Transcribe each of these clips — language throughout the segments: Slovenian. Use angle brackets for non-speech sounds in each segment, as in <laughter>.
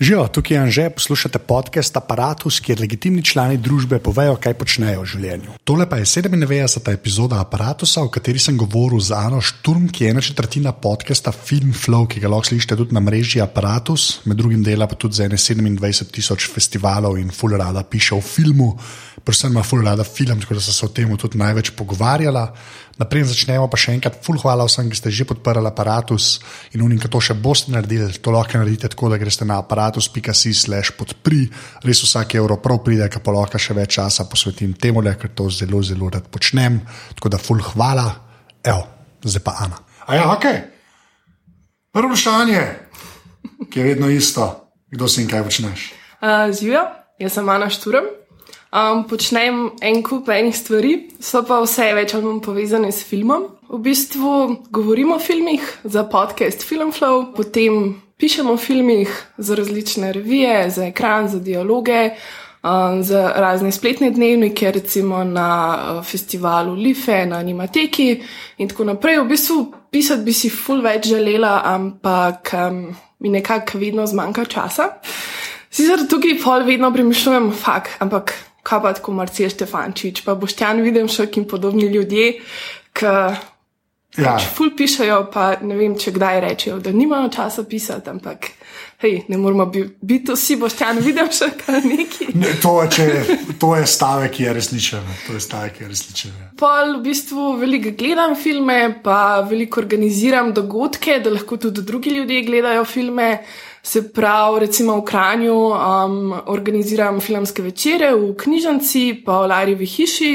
Živijo, tukaj je Anže, poslušate podcast Apparatus, kjer legitimni člani družbe povejo, kaj počnejo v življenju. Tole pa je 97. epizoda Apparatusa, o kateri sem govoril z Ano Šturm, ki je ena četrtina podcasta Film Flow, ki ga lahko slišite tudi na mreži Apparatus, med drugim dela pa tudi za 27 tisoč festivalov in full rada piše o filmu, predvsem ima full rada film, tako da sem se o tem tudi največ pogovarjala. Naprej začnemo pa še enkrat, full hvala vsem, ki ste že podprli aparatus in unim, ki to še boste naredili, to lahko naredite tako, da greste na aparatus.si/slash podpri, res vsak evro prav pride, ker pa lahko še več časa posvetim temu, ker to zelo, zelo rad počnem. Tako da full hvala, evo, zdaj pa Ana. A ja, ok. Prvo vprašanje, ki je vedno isto, kdo si in kaj počneš. Uh, Živijo, jaz sem Ana Šturm. Um, počnem en kup enih stvari, so pa vse več ali manj povezane s filmom. V bistvu govorimo o filmih za podcast Filmflow, potem pišemo o filmih za različne revije, za ekran, za dialoge, um, za razne spletne dnevnike, recimo na uh, festivalu Life, na Animateki in tako naprej. V bistvu pisati bi si ful več želela, ampak um, mi nekako vedno zmanjka časa. Sicer tukaj pol vedno premišljujem, ampak kaj pa tako Marcija Štefančič, pa Boštjan Videmšek in podobni ljudje, ki ja. pač ful pišajo, pa ne vem, če kdaj rečejo, da nimajo časa pisati, ampak hej, ne moramo biti vsi Boštjan Videmšek ali neki. Ne, to, če, to je stavek, ki je resničen. To je stavek, ki je resničen. Ja. Pol v bistvu veliko gledam filme, pa veliko organiziram dogodke, da lahko tudi drugi ljudje gledajo filme. Se pravi, recimo v Kranju um, organiziram filmske večere v knjižnici, pa v Larjevi hiši,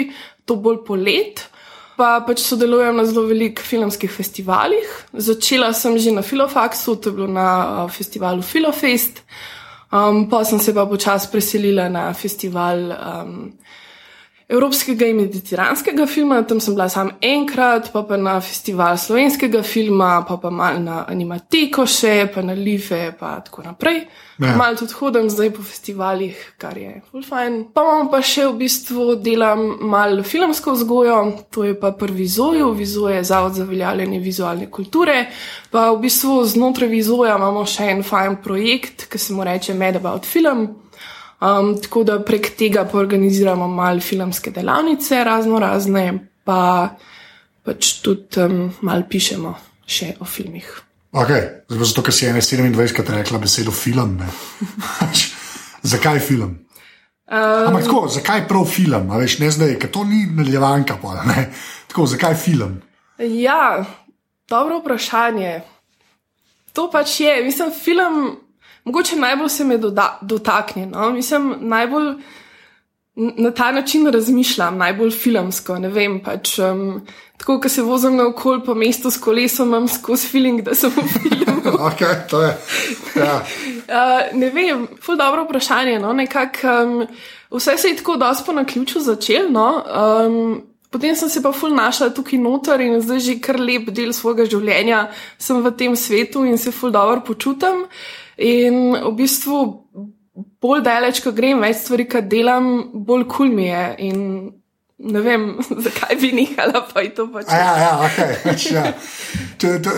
to bolj polet. Pa pač sodelujem na zelo velikih filmskih festivalih. Začela sem že na Filofaksu, to je bilo na uh, festivalu Filofest, um, pa sem se pa počasi preselila na festival. Um, evropskega in mediteranskega filma, tam sem bila samo enkrat, pa pa na festival slovenskega filma, pa pa malo na animateko še, pa na Life, pa tako naprej. Ja. Malo tudi hodim zdaj po festivalih, kar je full fine. Pa imam pa še v bistvu delam malo filmsko vzgojo, to je pa prvi vizoju, vizoje Zavod za uveljavljanje vizualne kulture. Pa v bistvu znotraj vizoja imamo še en fajn projekt, ki se mu reče Mad About Film. Um, tako da prek tega organiziramo malo filmske delavnice, razno razne, pa pač tudi um, malo pišemo še o filmih. Okay. Zato, ker si 27krat rekla besedo film. zakaj film? Um, Ampak tako, zakaj prav film? Veš, ne zdaj, ker to ni nadaljevanka. Tako, zakaj film? Ja, dobro vprašanje. To pač je, mislim, film mogoče najbolj se me dotakne. No? Mislim, najbolj na ta način razmišljam, najbolj filmsko. Ne vem, pač. Um, Tako, ko se vozim na okol po mestu s kolesom, imam skozi feeling, da sem v filmu. <laughs> okay, to je. Ja. Uh, <laughs> ne vem, ful dobro vprašanje. No? Nekak, um, vse se je tako dosto na ključu začelo. No? Um, potem sem se pa ful našla tukaj noter in zdaj že kar lep del svojega življenja sem v tem svetu in se ful dobro počutim. In v bistvu, bolj daleč, ko grem, več stvari, ki delam, bolj kul cool mi je. In ne vem, <laughs> zakaj bi nehala, pa je to pač. Ja, ja, ok. Ja.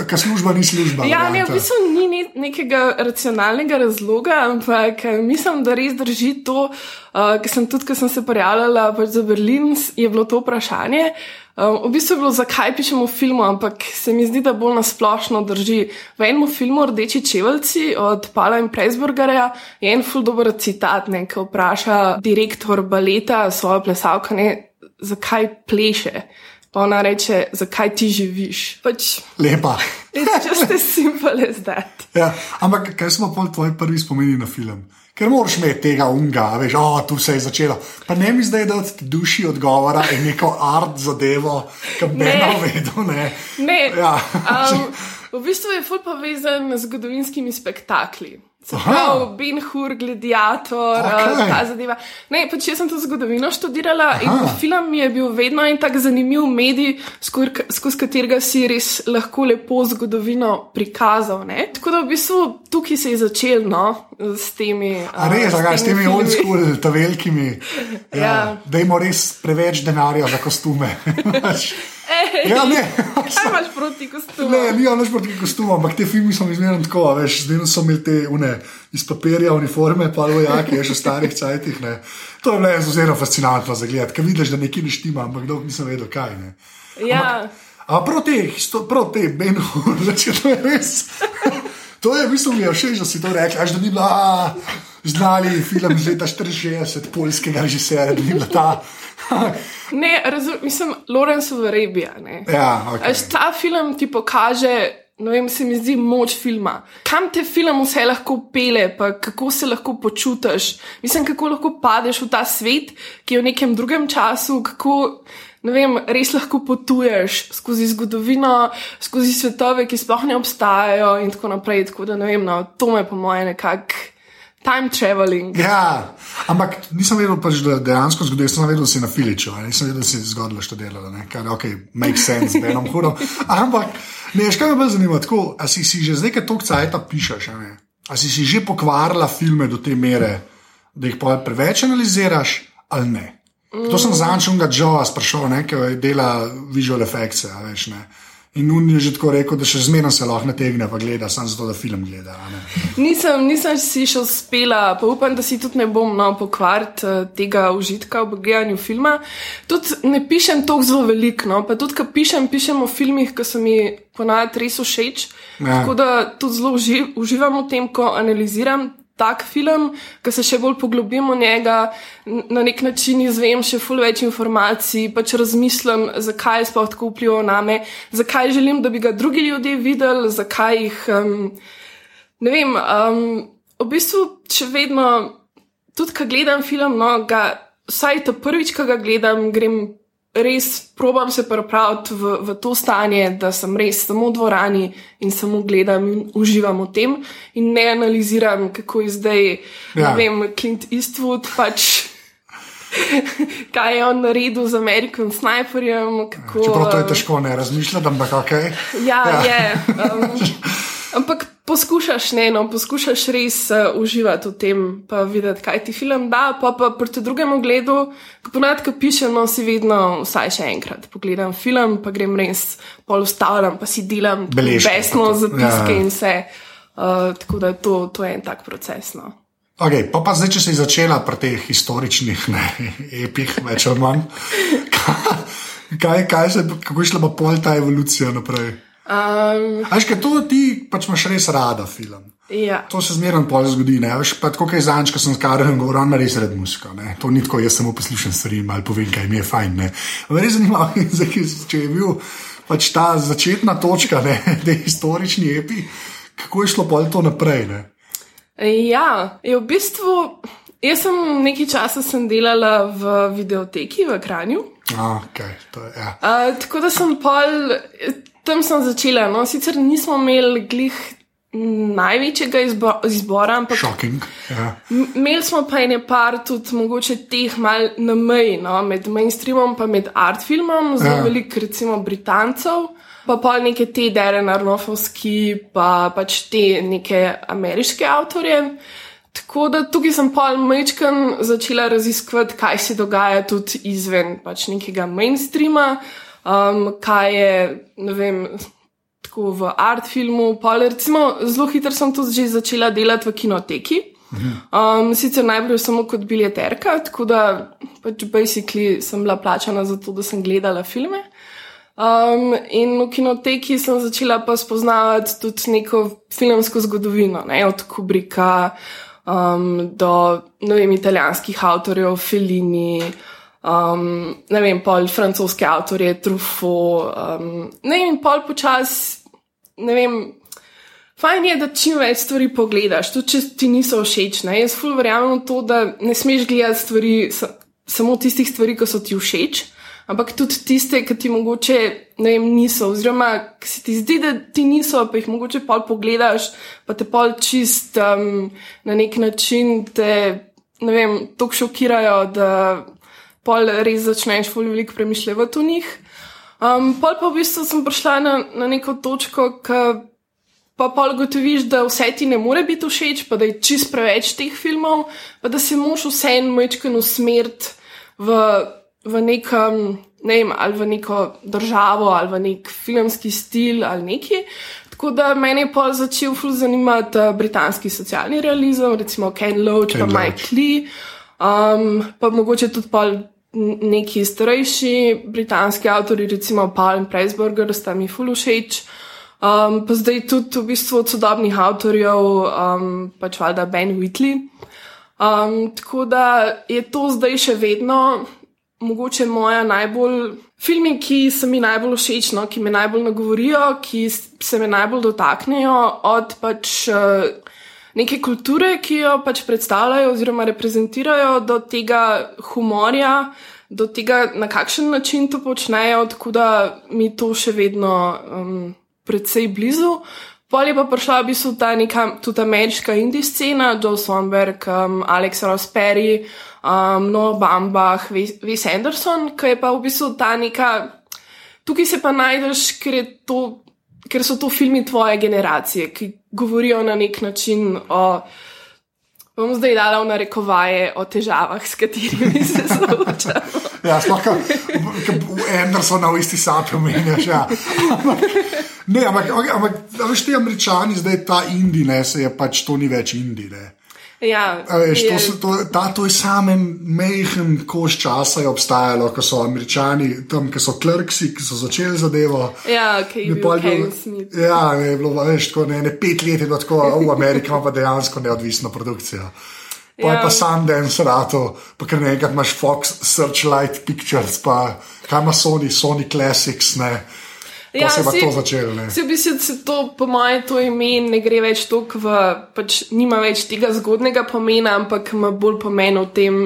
Ker služba ni služba. Ja, ne, v bistvu ni nekega racionalnega razloga, ampak eh, mislim, da res drži to, uh, ker sem tudi, ko sem se prijavljala pač za Berlin, je bilo to vprašanje. Um, v bistvu je bilo, zakaj pišemo film, ampak se mi zdi, da bolj nasplošno drži. V enem filmu Rdeči čevelci od Pala in Presburgerja je en ful dober citat, ki vpraša direktor baleta svojo plesalko, ne, zakaj pleše. Pa ona reče, zakaj ti živiš. Pač, Lepa. It's just as simple as that. Ja, ampak kaj smo pa tvoji prvi spomini na film? Ker moraš imeti tega unga, veš, oh, tu se je začelo. Pa ne mi zdaj, da ti duši odgovora in neko art zadevo, ki bi ne vedel. Ne. ne. Ja. Um, v bistvu je ful povezan z zgodovinskimi spektakli. Prav, Ben Hur, gladiator, okay. ta zadeva. Ne, pač jaz sem to zgodovino študirala Aha. in film mi je bil vedno en tak zanimiv medij, skozi, katerega si res lahko lepo zgodovino prikazal. Ne? Tako da v bistvu tukaj se je začel no, s temi. A res, uh, s temi, temi old school, ta velikimi. <laughs> Ja, ja. Da imamo res preveč denarja za kostume. <laughs> <laughs> Ja, ne. Kaj imaš proti kostumu? Ne, ni ono proti kostumu, ampak te filme so mi zmerno tako, a veš, zdaj so imeli te une, iz papirja uniforme, pa vojaki, še v starih cajtih. Ne. To je bilo zelo fascinantno za gledati, ker vidiš, da nekaj ne štima, ampak dolgo nisem vedel, kaj. Ne. Ja. A prav te, histo- prav te, Beno, <laughs> znači, to je res. To je, bistvu mi je všeč, da si to rekel, až da ni bila a, znani film iz leta 64, poljskega režiserja, da ni bila ta. <laughs> Ne, razum, mislim, Lorenzo v Arabiji. ne. ja, ok. Až ta film ti pokaže, ne vem, se mi zdi moč filma. Kam te film vse lahko pele, pa kako se lahko počutiš. Mislim, kako lahko padeš v ta svet, ki je v nekem drugem času, kako. Vem, res lahko potuješ skozi zgodovino, skozi svetove, ki sploh ne obstajajo, in tako naprej. Tako da, ne vem, no, to me po moje nekako time traveling. Ja, ampak nisem vedel, pač, da dejansko zgodi. Jaz sem vedel, da si na Filiču, nisem vedel, da si zgodila študirala, ne? kar je ok, make sense, benom hudom. Ampak, ne, veš, kaj me bolj zanima, tako, a si, si že zdaj, kaj toliko cajta pišeš, a ne? A si si že pokvarila filme do te mere, da jih preveč analiziraš ali ne? To sem za Ančunga Joa sprašal, ne, ki dela visual effects, a veš ne. In on je že tako rekel, da še zmerno se lahko nategne, pa gleda, samo zato, da film gleda. Nisem, nisem si še uspela, pa upam, da si tudi ne bom no, pokvariti uh, tega užitka ob gledanju filma. Tudi ne pišem tako zelo veliko, no, pa tudi, ko pišem, pišem o filmih, ki so mi ponavadi res všeč. Ja. Tako da tudi zelo uži, uživam v tem, ko analiziram. Tak film, ki se še bolj poglobim v njega, na nek način izvem še ful več informacij, pač razmislim, zakaj je sploh tako vplival na me, zakaj želim, da bi ga drugi ljudje videli, zakaj jih. Um, ne vem, um, v bistvu še vedno, tudi ko gledam film, no, ga, vsaj ta prvič, ko ga gledam, grem res, probam se pripraviti v, v to stanje, da sem res samo v dvorani in samo gledam in uživam v tem, in ne analiziram, kako je zdaj, ja. Ne vem, Clint Eastwood pač. <laughs> Kaj je on naredil z American Sniperjem? Kako, Čeprav to je um, težko ne razmišljati, ampak ok. Ja, ja. je. Um, <laughs> ampak poskušaš, ne, no, poskušaš res uh, uživati v tem, pa videti, kaj ti film da. Pa, pa proti drugemu gledu, ko ponad, ko pišem, no, si vedno vsaj še enkrat pogledam film, pa grem res pol ustavljam, pa si delam besno zapiske Ja, ja. in vse. Uh, tako da to, to je en tak proces. No. Okay, pa, pa zdaj, če si začela pri teh historičnih ne, epih, več ali manj, <laughs> kaj, kaj se, kako je šla pa pol ta evolucija naprej? Um, Až kaj to ti pač imaš res rada film. ja. To se zmerno pol zgodi, veš, pa tako kaj zanč, ko sem s Karolom govoril, ima res red muska, ne. To ni tako, jaz samo poslušam stvari ali povem, kaj mi je fajn, ne. Res <laughs> zdaj, ki- če je bil pač ta začetna točka, ne, <laughs> te historični epi, kako je šlo pol to naprej, ne. Ja, je v bistvu. Jaz sem nekaj časa sem delala v videoteki v Kranju. Okay, to je, ja. Uh, tako da sem pol, tam sem začela. No, sicer nismo imeli glih največjega izbo izbora, ampak Shocking. Ja. imeli smo pa ene par tudi mogoče teh mal na meji, no, med mainstreamom in med art filmom, zelo Ja. veliko recimo Britancev. Pa pa neke te Darren Arnofovski, pa pač te neke ameriške avtorje. Tako da tukaj sem pol mečkan začela raziskovati, kaj se dogaja tudi izven pač nekega mainstreama, um, kaj je, ne vem, tako v art filmu. Pol, recimo, zelo hitro sem tudi že začela delati v kinoteki. Um, sicer najprej samo kot biljeterka, tako da pač basically sem bila plačana za to, da sem gledala filme. Um, in v kinoteki sem začela pa spoznavati tudi neko filmsko zgodovino, ne, od Kubrika um, do ne vem, italijanskih avtorjev, Fellini, um, ne vem, pol francoske avtorje, Truffaut, um, ne vem, pol počasi, ne vem. Fajn je, da čim več stvari pogledaš, tudi če ti niso všeč. Ne? Jaz ful verjamem v to, da ne smeš gledati stvari, sa, samo tistih stvari, ki so ti všeč, ampak tudi tiste, ki ti mogoče ne vem, niso, oziroma ki se ti zdi, da ti niso, pa jih mogoče pol pogledaš, pa te pol čist um, na nek način te, ne vem, tako šokirajo, da pol res začneš ful veliko premišljati o njih. Um, pol pa v bistvu sem prišla na, na neko točko, ki pa pol gotoviš, da vse ti ne more biti všeč, pa da je čist preveč teh filmov, pa da se moš vse en mečken usmeriti v, v nekem, ne vem, ali v neko državo, ali v nek filmski stil ali neki. Tako da meni je pol začel ful zanimati uh, britanski socialni realizem, recimo Ken Loach, Ken pa Mike Lee, um, pa mogoče tudi pol neki starejši britanski avtori, recimo Paul Pressburger, sta mi ful všeč. Um, pa zdaj tudi v bistvu od sodobnih avtorjev, um, pač valjda Ben Whitley. Um, tako da je to zdaj še vedno mogoče moja najbolj. Filmi, ki so mi najbolj všeč, no, ki me najbolj nagovorijo, ki se me najbolj dotaknejo od pač uh, neke kulture, ki jo pač predstavljajo oziroma reprezentirajo, do tega humorja, do tega, na kakšen način to počnejo, da mi to še vedno um, predvsej blizu. Pol je pa prišla v bistvu ta neka tudi ameriška indie scena, Joe Swanberg, um, Alex Ross Perry, um, Noah Bambach, Wes Anderson, ki je pa v bistvu ta neka. Tukaj se pa najdeš, ker, to, ker so to filmi tvoje generacije, ki govorijo na nek način o. Bom zdaj dala v narekovaje o težavah, s katerimi se <laughs> soočamo. ja, sploh, ki Andersona v isti sapi omenjaš. Ja. Ne, ampak, ampak veš, ti američani, zdaj ta Indi, ne, se je pač to ni več Indi. Ja, veš, to, so, to, ta, to je samo mehen koš časa, je obstajalo, ko so američani tam, ki so klerksi, ki so začeli zadevo. Ja, ki je bilo Smith. Ja, ne, je bilo, veš, tako, ne, ne, pet let je bilo tako, v Ameriki ima pa dejansko neodvisno produkcijo. Pa ja. je pa Sundance rato, pa ker nekaj imaš Fox, Searchlight Pictures, pa kaj ima Sony, Sony Classics, ne. Ja, se je to začelo. Se v bistvu to, po mojem, to ime ne gre več toliko v, pač nima več tega zgodnega pomena, ampak ima bolj pomen v tem,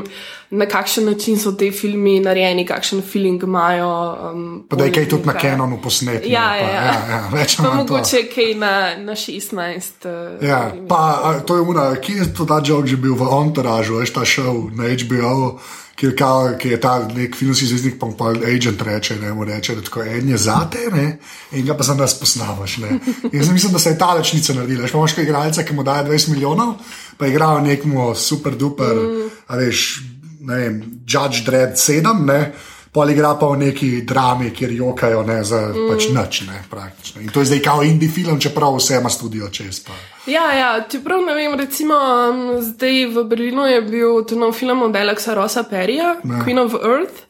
na kakšen način so te filmi narejeni, kakšen feeling imajo. Um, pa da je kaj tudi na Canonu posnetek. Ja, ja, ja, ja, več pa mogoče to. kaj na, na 16. Uh, ja, pa a, to je una, kje je to ta jog že bil v Entourage, veš ta šov na HBO ki, kao, ki je ta nek filmski zvezdnik, pa pa agent reče, ne, mu reče, da tako, en je zate, ne, in ga pa za nas posnavaš. Jaz mislim, da se je ta lečnica naredila. Še imaš kaj igralca, ki mu daje 20 milijonov, pa igrajo nekmu super duper, mm. a veš, ne vem, Judge Dredd 7, ne pol igra pa v neki drami, kjer jokajo ne, za mm. pač noč. In to je zdaj kao indie film, čeprav vse ima studio čez. Pa. Ja, ja, čeprav ne vem, recimo um, zdaj v Berlinu je bil tu nov film od Alexa Rosa Perija, Queen of Earth.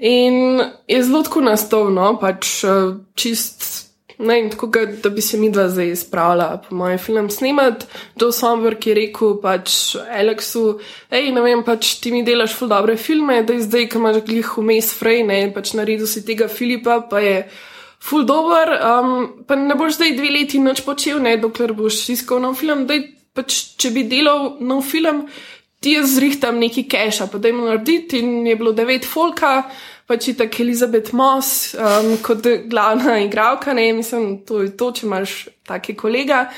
In je zelo tako nastavno, pač uh, čist Ne, tako ga, da bi se mi dva zdaj spravila, po mojem, film snemati. Joe Somberg je rekel pač Aleksu, hej, ne vem, pač ti mi delaš ful dobre filme, da je zdaj, ko imaš glih vmes frej, ne, pač naredil si tega Filipa, pa je ful dober, um, pa ne boš zdaj dve leti noč počel, ne, dokler boš iskal nov film, da pač, če bi delal nov film, ti jaz zrihtam neki keša, pa da jim narediti in je bilo devet folka pač tako Elizabeth Moss um, kot glavna igralka, ne mislim, to je to, če imaš take kolega.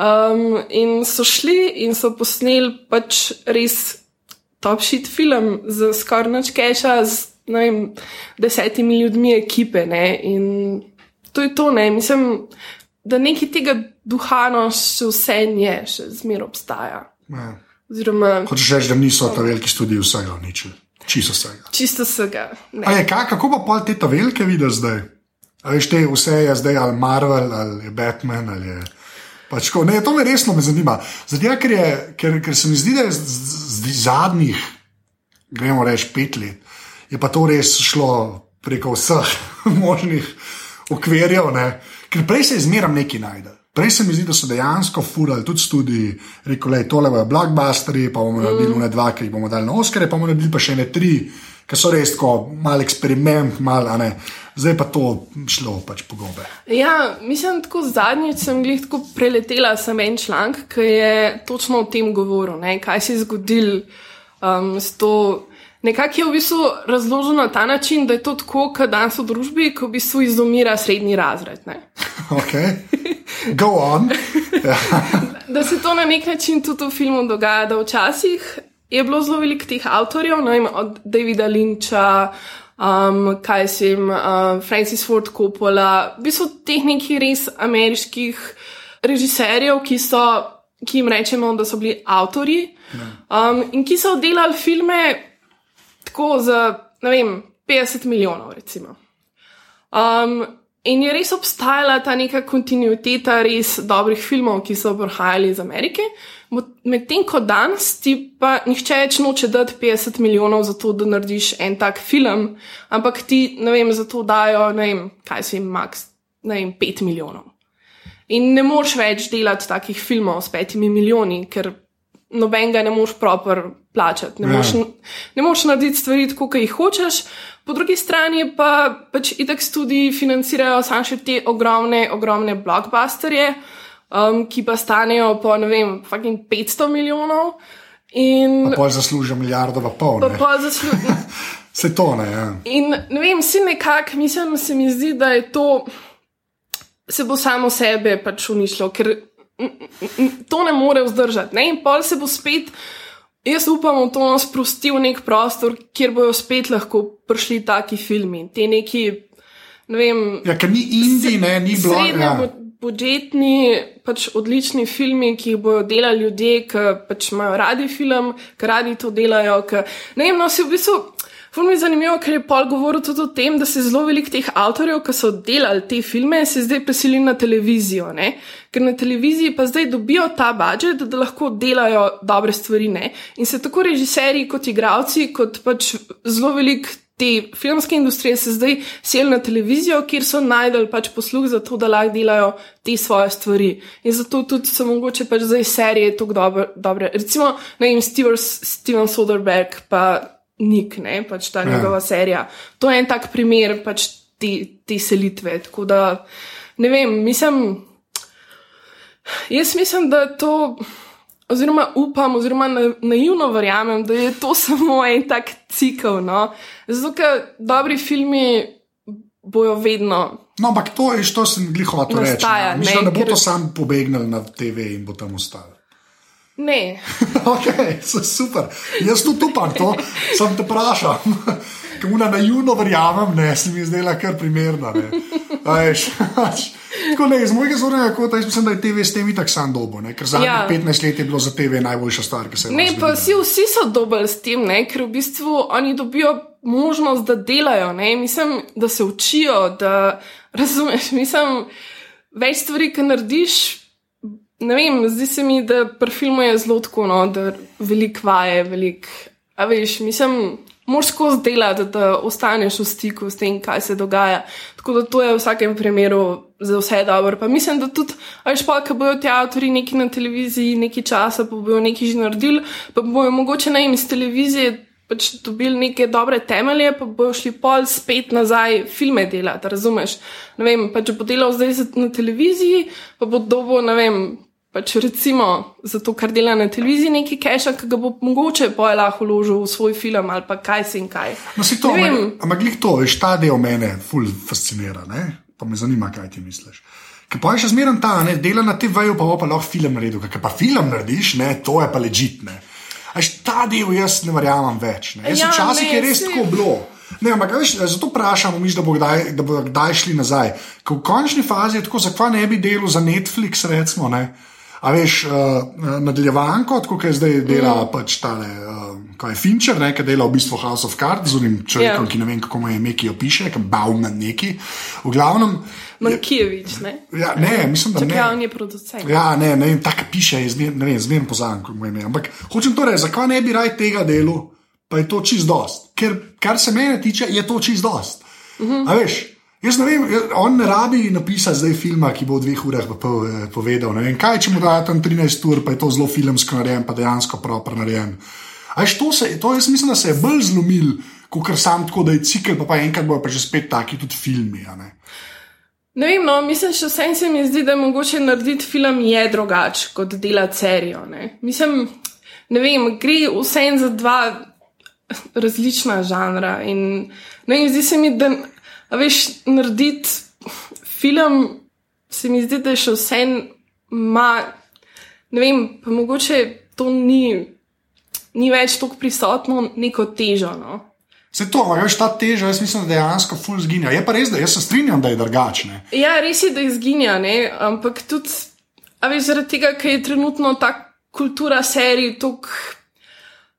Um, in so šli in so posneli pač res top shit film z skoraj noč keša, z vem, desetimi ljudmi ekipe. Ne? In to je to, ne mislim, da nekaj tega duhano še vse nje, še zmer obstaja. Ja. Oziroma, Hočeš reči, da niso ta veliki študiji vsega uničili. Čisto vsega. Čisto vsega. Je, kaj, kako pa pol te ta velike vidi zdaj? Ali te vse je zdaj ali Marvel ali je Batman ali je. Pač, ko, ne, to me resno me zanima. Zato, ker, je, ker, ker se mi zdi, da je z, z, z zadnjih, gremo reči, pet let, je pa to res šlo preko vseh <laughs> možnih okvirjev, ne? ker prej se izmeram neki najde. Prej se mi zdi, da so dejansko furali tudi študiji, rekel le, tole bojo blockbusteri, pa bomo mm. naredili ne dva, ki jih bomo dali na Oscare, pa bomo naredili pa še ne tri, ki so res tako mal eksperiment, mal, ne. Zdaj pa to šlo pač po gobe. Ja, mislim, tako zadnjič sem jih tako preletela sem en članek, ki je točno o tem govoril, ne, kaj se je zgodil um, s to. Nekako je v bistvu razložil na ta način, da je to tako, kot danes v družbi, ko v bistvu izumira srednji razred. <laughs> Ok, go on. <laughs> da se to na nek način tudi v filmu dogaja, da včasih je bilo zelo veliko teh avtorjev, no, od Davida Lynča, um, kaj se jim, uh, Francis Ford Coppola, v bistvu teh nekih res ameriških režiserjev, ki so. Ki jim rečemo, da so bili avtori, ja. um, in ki so delali filme, tako za, ne vem, 50 milijonov, recimo. Um, in je res obstajala ta neka kontinuiteta res dobrih filmov, ki so prihajali iz Amerike. Medtem ko danes ti pa nihče več noče dati 50 milijonov za to, da narediš en tak film, ampak ti, ne vem, za to dajo, ne vem, kaj si jim max, ne vem, 5 milijonov. In ne moš več delati takih filmov s 5 milijoni, ker noben ga ne moš proper plačati. Ne moš, ja. ne moš narediti stvari tako, kot jih hočeš. Po drugi strani pa pač itek tudi financirajo samo še te ogromne, ogromne blockbusterje, um, ki pa stanejo po, ne vem, fucking 500 milijonov. In pa zaslužijo milijardo pa pol. Pa pa zaslužijo. Se to ne. Ja. In ne vem, si nekako, mislim, se mi zdi, da je to, se bo samo sebe pač uničilo, ker to ne more vzdržati. Ne? In pol se bo spet, jaz upam, v to sprostil nek prostor, kjer bojo spet lahko prišli taki filmi. Te neki, ne vem. Ja, ker ni Indij, ne, ni bilo. Ja. Budžetni, pač odlični filmi, ki jih bodo delali ljudje, ki pač imajo radi film, ki radi to delajo. Ki, ne vem, no, si v bistvu. Ful mi je zanimivo, ker je Paul govoril tudi o tem, da se zelo veliko teh avtorjev, ki so delali te filme, se zdaj preselili na televizijo. Ne? Ker na televiziji pa zdaj dobijo ta budžet, da lahko delajo dobre stvari. Ne? In se tako režiserji, kot igravci, kot pač zelo velik. Te filmske industrije se zdaj selijo na televizijo, kjer so najdel pač posluh za to, da lahko delajo te svoje stvari. In zato tudi so mogoče pač zdaj serije tako dobre. Recimo, ne vem, Steven Soderbergh, pa Nik, ne, pač ta ja. njegova serija. To je en tak primer pač te, te selitve. Tako da, ne vem, mislim, jaz mislim, da to, oziroma upam, oziroma naivno verjamem, da je to <laughs> samo en tak cikl. No? Zato, ker dobri filmi bojo vedno. No, ampak to je, što sem gliho to reči. No. Mislim, ne, da bo ker... to sam pobegnil na TV in bo tam ostal. Ne. <laughs> ok, super. Jaz tudi upam to, sem te vprašal. <laughs> Kamuna na juno verjamem, ne, se mi je zdela kar primerna. <laughs> Tako ne, iz mojega zornega kota, jaz mislim, da je TV s tem tako sam dobo, ne? ker zadnjih ja. 15 let je bilo za TV najboljša stvar, ki se je zgodila. Ne, pa vsi, vsi so dobri s tem, ne? ker v bistvu oni dobijo možnost, da delajo, ne? mislim, da se učijo, da razumeš, mislim, več stvari, ki narediš ne vem, zdi se mi, da pri filmu je zelo tako, no, da veliko vaje, veliko. A veš, mislim, moraš skozi delati, da ostaneš v stiku s tem, kaj se dogaja. Tako da to je v vsakem primeru za vse dobro. Pa mislim, da tudi, veš, pa, ko bojo ti avtori neki na televiziji nekaj časa, pa bojo nekaj že naredili, pa bojo mogoče naj iz televizije. Pač dobili neke dobre temelje, pa bojo šli pol spet nazaj filme delati, razumeš? Ne vem, pa če bo delal zdaj na televiziji, pa bo dobo, ne vem, pač recimo za to, kar dela na televiziji, neki keša, ki ga bo mogoče poje lahko vložil v svoj film ali pa kaj si in kaj. No, si to, ampak glej to, veš, ta del mene ful fascinira, ne? pa me zanima, kaj ti misliš. Ker pa je še zmeren ta, ne, dela na TV-ju, pa bo pa lahko film naredil, ker pa film narediš, ne, to je pa ležitne. Až ta del jaz ne verjamem več. Ne. Jaz ja, včasih je res si... tako bilo. Ne, ampak veš, zato vprašamo, da bo kdaj, da bo kdaj šli nazaj. Ker v končni fazi je tako, zakaj ne bi delal za Netflix, recimo. Ne. A veš, uh, nadaljevanko, kot je zdaj dela mm. pač tale, uh, kaj je Fincher, ne, ki dela v bistvu House of Cards z unim človekom, yeah. ki ne vem, kako mu je ime, ki jo piše, ki bav na neki. V glavnem. Mankijevič, ne? Ja, ne, mislim, da ne. Čakaj, on je producent. Ja, ne, ne, tako piše, zmer, ne vem, zmerno pozam, kako mu je ime. Ampak hočem torej, zakaj ne bi raj tega delu, pa je to čist dost. Ker, kar se mene tiče, je to čist dost. Mm -hmm. A veš? Jaz ne vem, on ne rabi napisati zdaj filma, ki bo v dveh urah eh, povedal. Vem, kaj če mu da tam 13 ur, pa je to zelo filmsko narejen, pa dejansko proper narejen. Až to se, to jaz mislim, da se je bolj zlomil, kot kar sam tako, da je cikl, pa, pa enkrat bo pa že spet taki tudi filmi. Ne? ne vem, no, mislim, še vsem se mi zdi, da je mogoče narediti film je drugač kot delati serijo. Ne? Mislim, ne vem, gre vsem za dva različna žanra in ne vem, zdi se mi, da. A veš, narediti film, se mi zdi, da je še vse en, ne vem, pa mogoče to ni, ni več tako prisotno, neko težo. No? Se to, ampak veš, ta teža, jaz mislim, da dejansko ful zginja. Je pa res, da jaz se strinjam, da je drugačne. Ja, res je, da je zginja, ne? ampak tudi, a veš, zaradi tega, ker je trenutno ta kultura serij tako.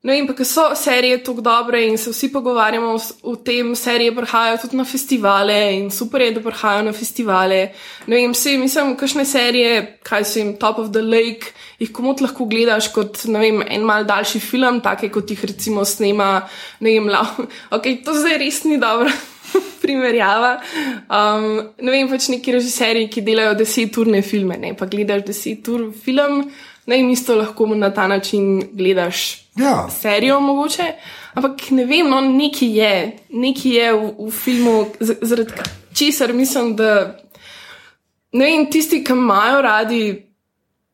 No, in pa, ker so serije tako dobre in se vsi pogovarjamo o tem, serije prihajajo tudi na festivale in super je, da prihajajo na festivale. No, in vsi, mislim, kakšne serije, kaj so jim Top of the Lake, jih komot lahko gledaš kot, ne vem, en mal daljši film, take kot jih recimo snema, ne vem, la, <laughs> ok, to zdaj res ni dobro. <laughs> Primerjava. Um, ne vem, pač neki režiserji, ki delajo deseturne filme, ne pa gledaš desetur film, ne in isto lahko na ta način gledaš Ja. serijo, mogoče. Ampak ne vem, no, neki je, neki je v, v filmu, zaradi česar mislim, da ne vem, tisti, ki imajo radi.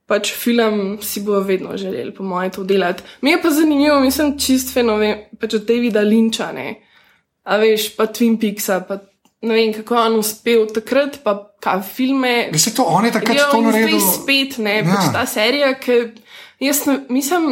Pač film si bo vedno želeli, po mojem, to delati. Mi je pa zanimivo, mislim, čist fenomen, pač od Davida Linča, ne. A veš, pa Twin Peaksa, pa ne vem, kako je on uspel takrat, pa kaj filme. Veste, to on je takrat Ja, to in zdaj naredil. spet, ne, Ja. ja. pač ta serija, ki jaz ne, mislim.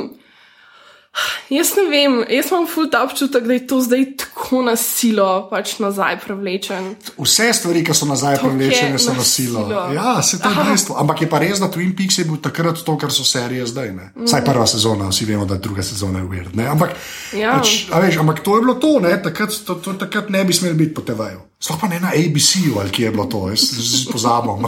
Jaz ne vem, jaz imam ful ta občutek, da je to zdaj tako na silo, pač nazaj prevlečen. Vse stvari, ki so nazaj je privlečene, so na silo. Ja, se to je dejstvo. Ampak je pa res, da Twin Peaks je bil takrat to, kar so serije zdaj. Ne? Vsaj prva sezona, vsi vemo, da druga sezona je weird. Ne? Ampak, Ja. pač, a veš, ampak to je bilo to, ne? takrat, to, to, takrat ne bi smeli biti po TV-ju. Sploh pa ne na ABC-ju, ali kje je bilo to, jaz pozabim.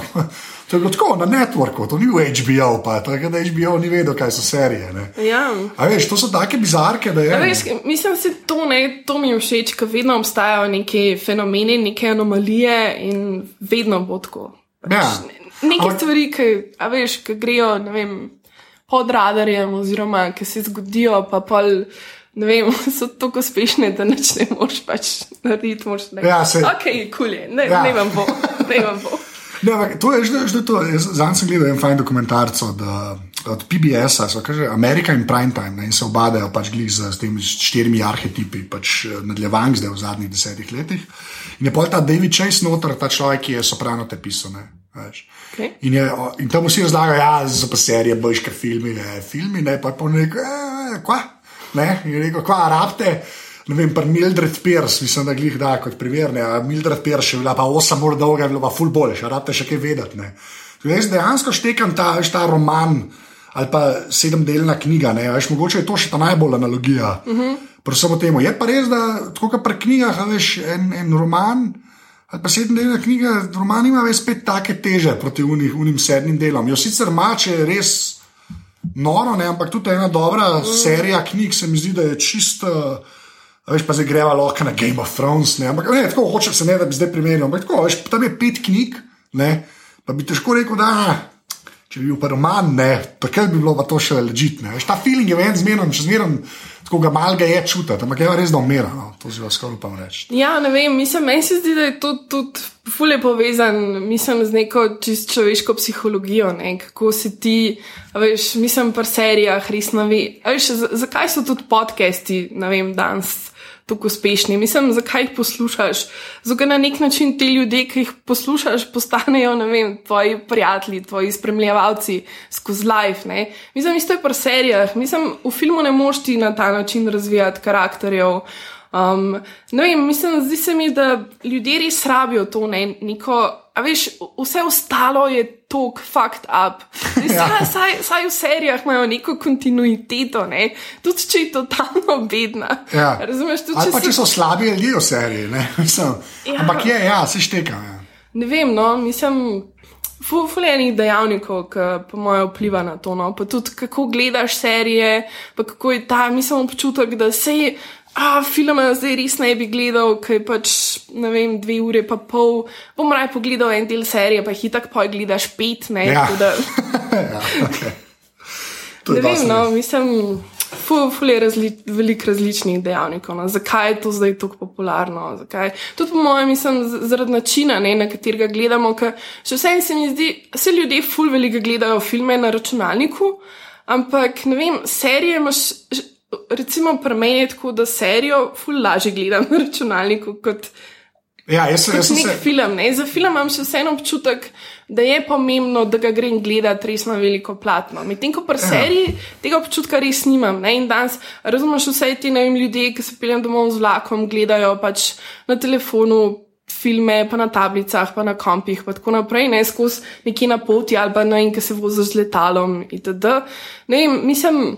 To je bilo tako na networku, to ni v HBO, pa tako da HBO ni vedel, kaj so serije. Ne? Ja. A veš, to so take bizarke, da je. A Veš, mislim, da to, ne, to mi je všeč, ker vedno obstajajo neki fenomeni, neke anomalije in vedno bo tako. Ja. Neke Ampak- stvari, ki, a veš, ki grejo vem, pod radarjem, oziroma ki se zgodijo, pa pol. Ne vem, <laughs> so tako uspešne, da nič ne moreš pač narediti. Moraš, ne. Ja, saj- Ok, kul je, ne, Ja. ne vam bo. Ne vam bo. <laughs> Ne, ampak to je že, to. Zanj sem gledal en fajn dokumentarc od, eh, od PBS-a, so kaže Amerika in Primetime ne, in se obadajo pač glih z, z temi štirimi arhetipi, pač eh, nadaljevank zdaj v zadnjih desetih letih. In je pol ta David Chase noter, ta človek, ki je soprano te pisal. ne, veš. Okay. In, je, in tam vsi razlagajo, da so pa serije, božke filmi, ne, filmi, ne, pa pa neko, eh, kva, ne, in je rekel, kva, rabte. Ne vem, pa Mildred Pierce, mislim, da glih da kot primer. Ne, a Mildred Pierce je bila pa 8 ur dolga, je bila pa ful boljša, rabite še kaj vedeti. Ne. Tudi Jaz dejansko štekam ta, ta roman ali pa sedemdelna knjiga, ne, veš, mogoče je to še ta najbolj analogija. Uh -huh. Predvsem o tem. Je pa res, da tako kot pri knjigah, veš, en, en roman. Ali pa sedemdelna knjiga, roman ima več spet take teže proti unih, unim sedmim delom. Jo sicer ima, če je res noro, ne, ampak tudi ena dobra mm. serija knjig se mi zdi, da je čisto. Veš, pa zdaj greva lahko na Game of Thrones. Ne, ampak ne, tako hočem se ne, da bi zdaj primerjal. Ampak tako, veš, tam je pet knjig, ne, pa bi težko rekel, da če bi bil pa roman, ne, takrat bi bilo pa to še ležitne. Ta feeling je ven zmeren, še zmeren, tako ga malga je čutiti, ampak je res da umira, no, to si vas skoraj upam reči. Ja, ne vem, mislim, meni se zdi, da je to tudi fulje povezan, mislim, z neko čist človeško psihologijo, ne, kako se ti, veš, mislim, pri serijah res ne ve. Veš, zakaj so tudi podcasti, ne vem, danes tako uspešni? Mislim, zakaj jih poslušaš? Zato, na nek način ti ljudje, ki jih poslušaš, postanejo, ne vem, tvoji prijatelji, tvoji spremljevalci skozi life, ne. Mislim, isto je pri serijah, mislim, v filmu ne moš ti na ta način razvijati karakterjev. Um, ne vem, mislim, zdi se mi, da ljudje res rabijo to, ne, neko, a veš, vse ostalo je tok fucked up. Zdaj, Ja. saj, saj, saj v serijah imajo neko kontinuiteto, ne, tudi če je totalno bedna. Ja. Razumeš, tudi Ali pa če se- so slabi ljudje v seriji. <laughs> Ja. Ampak je, ja, se šteka. Ja. Ne vem, no, mislim, fulejnih dejavnikov, ki po mojem vpliva na to. No. Pa tudi kako gledaš serije, pa kako je ta, mislim, občutek, da se je. A, filme zdaj res ne bi gledal, ker pač, ne vem, dve ure pa pol. Bom raje pogledal en del serije, pa hitak pa gledaš pet, ne. Ja. Da, <laughs> ja, okay. Ne vem, no, mislim, ful, ful je razli, veliko različnih dejavnikov. No. Zakaj je to zdaj tako popularno? Zakaj? Tudi po mojem, mislim, zaradi načina, ne, na katerega gledamo. ker Še vsem se mi zdi, vse ljudje ful veliko gledajo filme na računalniku, ampak ne vem, serije imaš. Recimo, pri meni je tako, da serijo ful lažje gledam na računalniku kot Ja, jaz, jaz sem nek se. film. Ne? Za film imam še vseeno občutek, da je pomembno, da ga grem gledati res na veliko platno. Medtem ko pri Ja. seriji tega občutka res nimam. Ne? In danes razumeš vse te ne vem, ljudje, ki se peljem domov z vlakom, gledajo pač na telefonu. Filme, pa na tablicah, pa na kompih, pa tako naprej, ne skozi neki na poti ali pa ne vem, ki se voziš z letalom itd. Ne mislim,